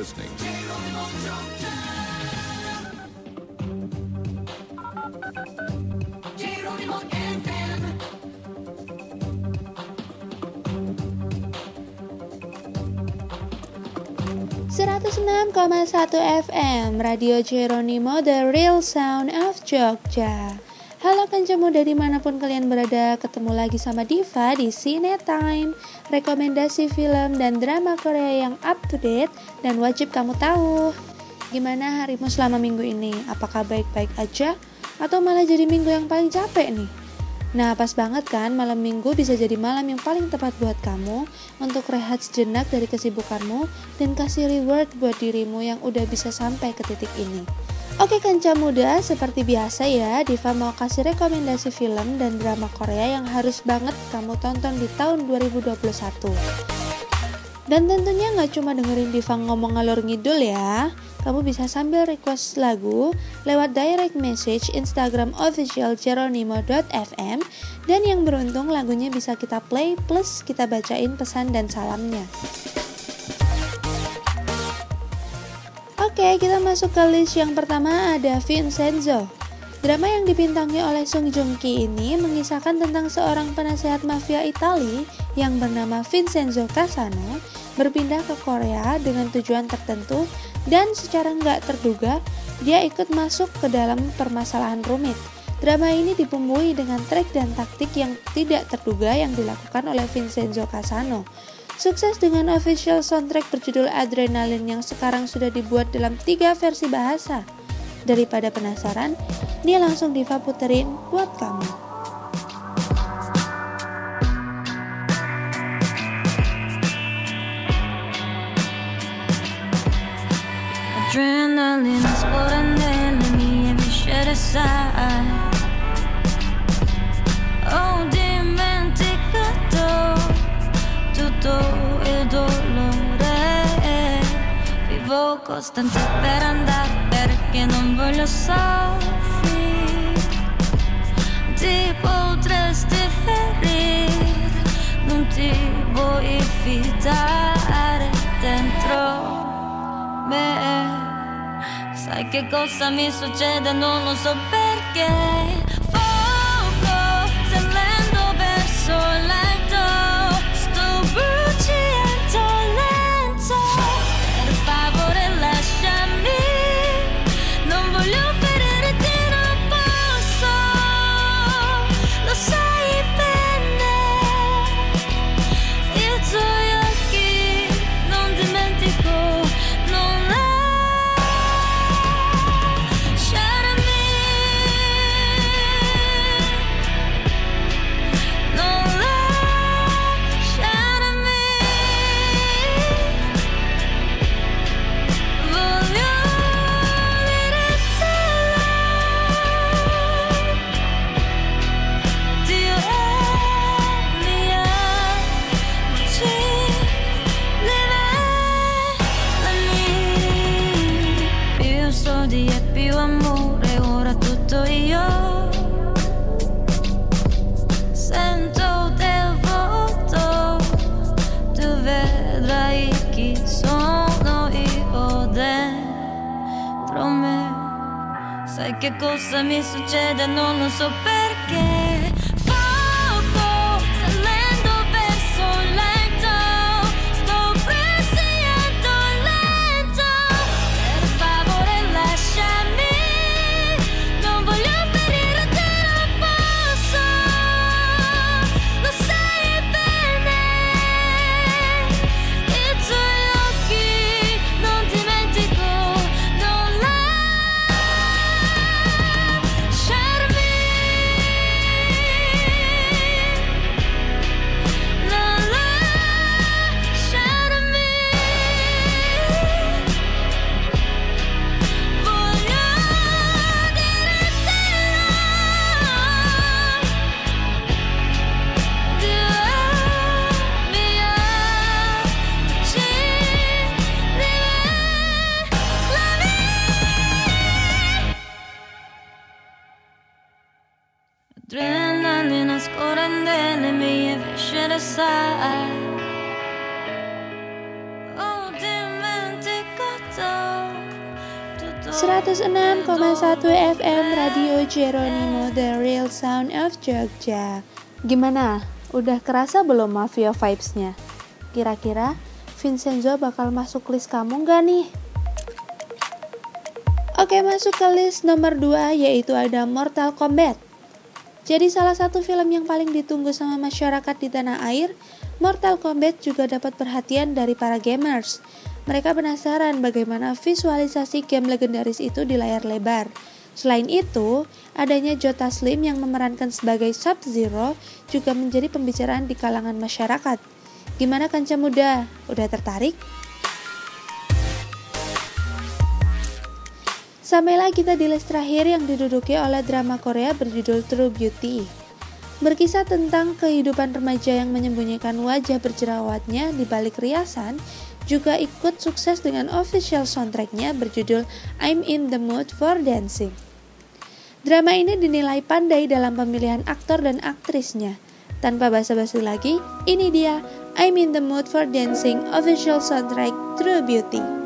listening. Geronimo FM. 106,1 FM Radio Jeronimo The Real Sound of Jogja Halo kanca muda di mana pun kalian berada Ketemu lagi sama Diva di Cine Time Rekomendasi film dan drama Korea yang up to date Dan wajib kamu tahu Gimana harimu selama minggu ini? Apakah baik-baik aja? Atau malah jadi minggu yang paling capek nih? Nah, pas banget kan malam minggu bisa jadi malam yang paling tepat buat kamu untuk rehat sejenak dari kesibukanmu dan kasih reward buat dirimu yang udah bisa sampai ke titik ini. Oke kanca muda, seperti biasa ya, Diva mau kasih rekomendasi film dan drama Korea yang harus banget kamu tonton di tahun 2021. Dan tentunya nggak cuma dengerin Diva ngomong ngalor ngidul ya, kamu bisa sambil request lagu lewat direct message Instagram official jeronimo.fm dan yang beruntung lagunya bisa kita play plus kita bacain pesan dan salamnya. Oke, kita masuk ke list yang pertama ada Vincenzo. Drama yang dibintangi oleh Sung Joong Ki ini mengisahkan tentang seorang penasehat mafia Itali yang bernama Vincenzo Casano berpindah ke Korea dengan tujuan tertentu dan secara nggak terduga dia ikut masuk ke dalam permasalahan rumit. Drama ini dibumbui dengan trik dan taktik yang tidak terduga yang dilakukan oleh Vincenzo Casano. Sukses dengan official soundtrack berjudul Adrenaline yang sekarang sudah dibuat dalam tiga versi bahasa. Daripada penasaran, ini langsung Diva puterin buat kamu. Adrenaline costante per andare perché non voglio soffrire. Ti potresti ferire Non ti vuoi fidare dentro me. Sai che cosa mi succede? Non lo so perché Che cosa mi succede? Non lo so perché dimenticato 106,1 FM Radio Jeronimo The Real Sound of Jogja Gimana? Udah kerasa belum Mafia vibes-nya? Kira-kira Vincenzo bakal masuk list kamu nggak nih? Oke masuk ke list nomor 2 yaitu ada Mortal Kombat Jadi salah satu film yang paling ditunggu sama masyarakat di tanah air Mortal Kombat juga dapat perhatian dari para gamers mereka penasaran bagaimana visualisasi game legendaris itu di layar lebar. Selain itu, adanya Jota Slim yang memerankan sebagai Sub-Zero juga menjadi pembicaraan di kalangan masyarakat. Gimana kanca muda? Udah tertarik? Sampailah kita di list terakhir yang diduduki oleh drama Korea berjudul True Beauty. Berkisah tentang kehidupan remaja yang menyembunyikan wajah berjerawatnya di balik riasan juga ikut sukses dengan official soundtracknya berjudul I'm in the Mood for Dancing. Drama ini dinilai pandai dalam pemilihan aktor dan aktrisnya. Tanpa basa-basi lagi, ini dia I'm in the Mood for Dancing official soundtrack True Beauty.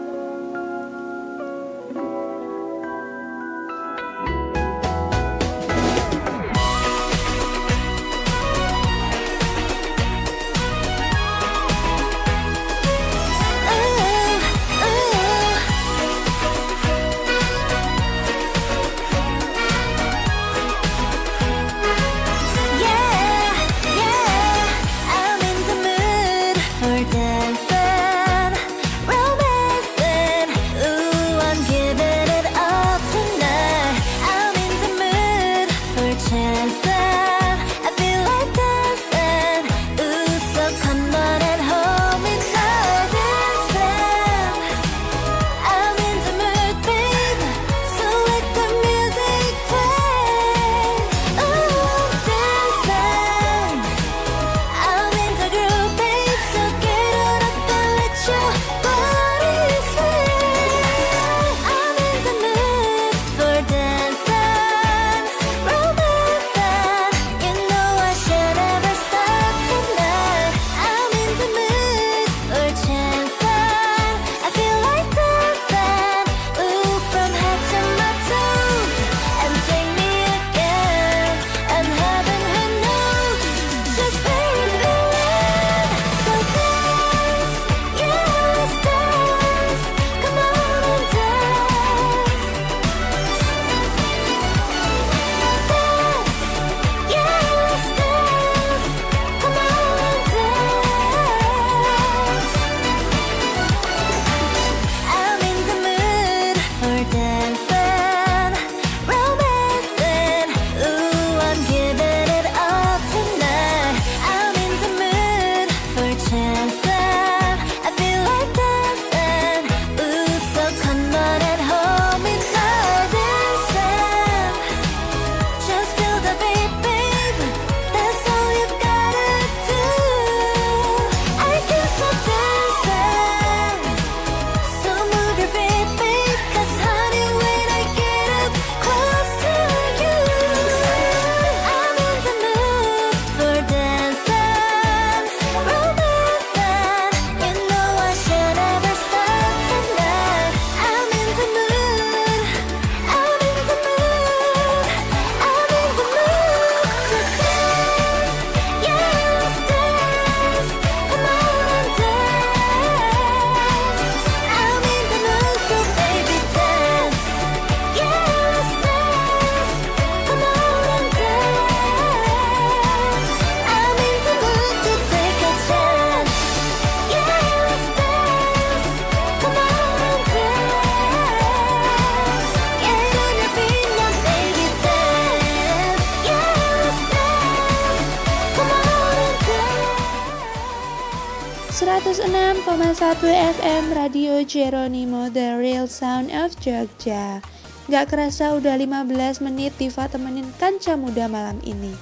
FM Radio Jeronimo The Real Sound of Jogja. Gak kerasa udah 15 menit Diva temenin kanca muda malam ini.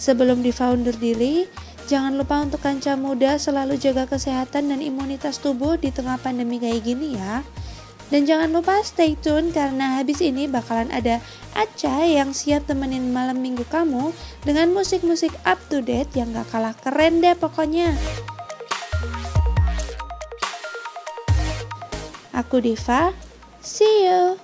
Sebelum Diva undur diri Jangan lupa untuk kanca muda selalu jaga kesehatan dan imunitas tubuh di tengah pandemi kayak gini ya. Dan jangan lupa stay tune karena habis ini bakalan ada Aca yang siap temenin malam minggu kamu dengan musik-musik up to date yang gak kalah keren deh pokoknya. Aku Diva. See you.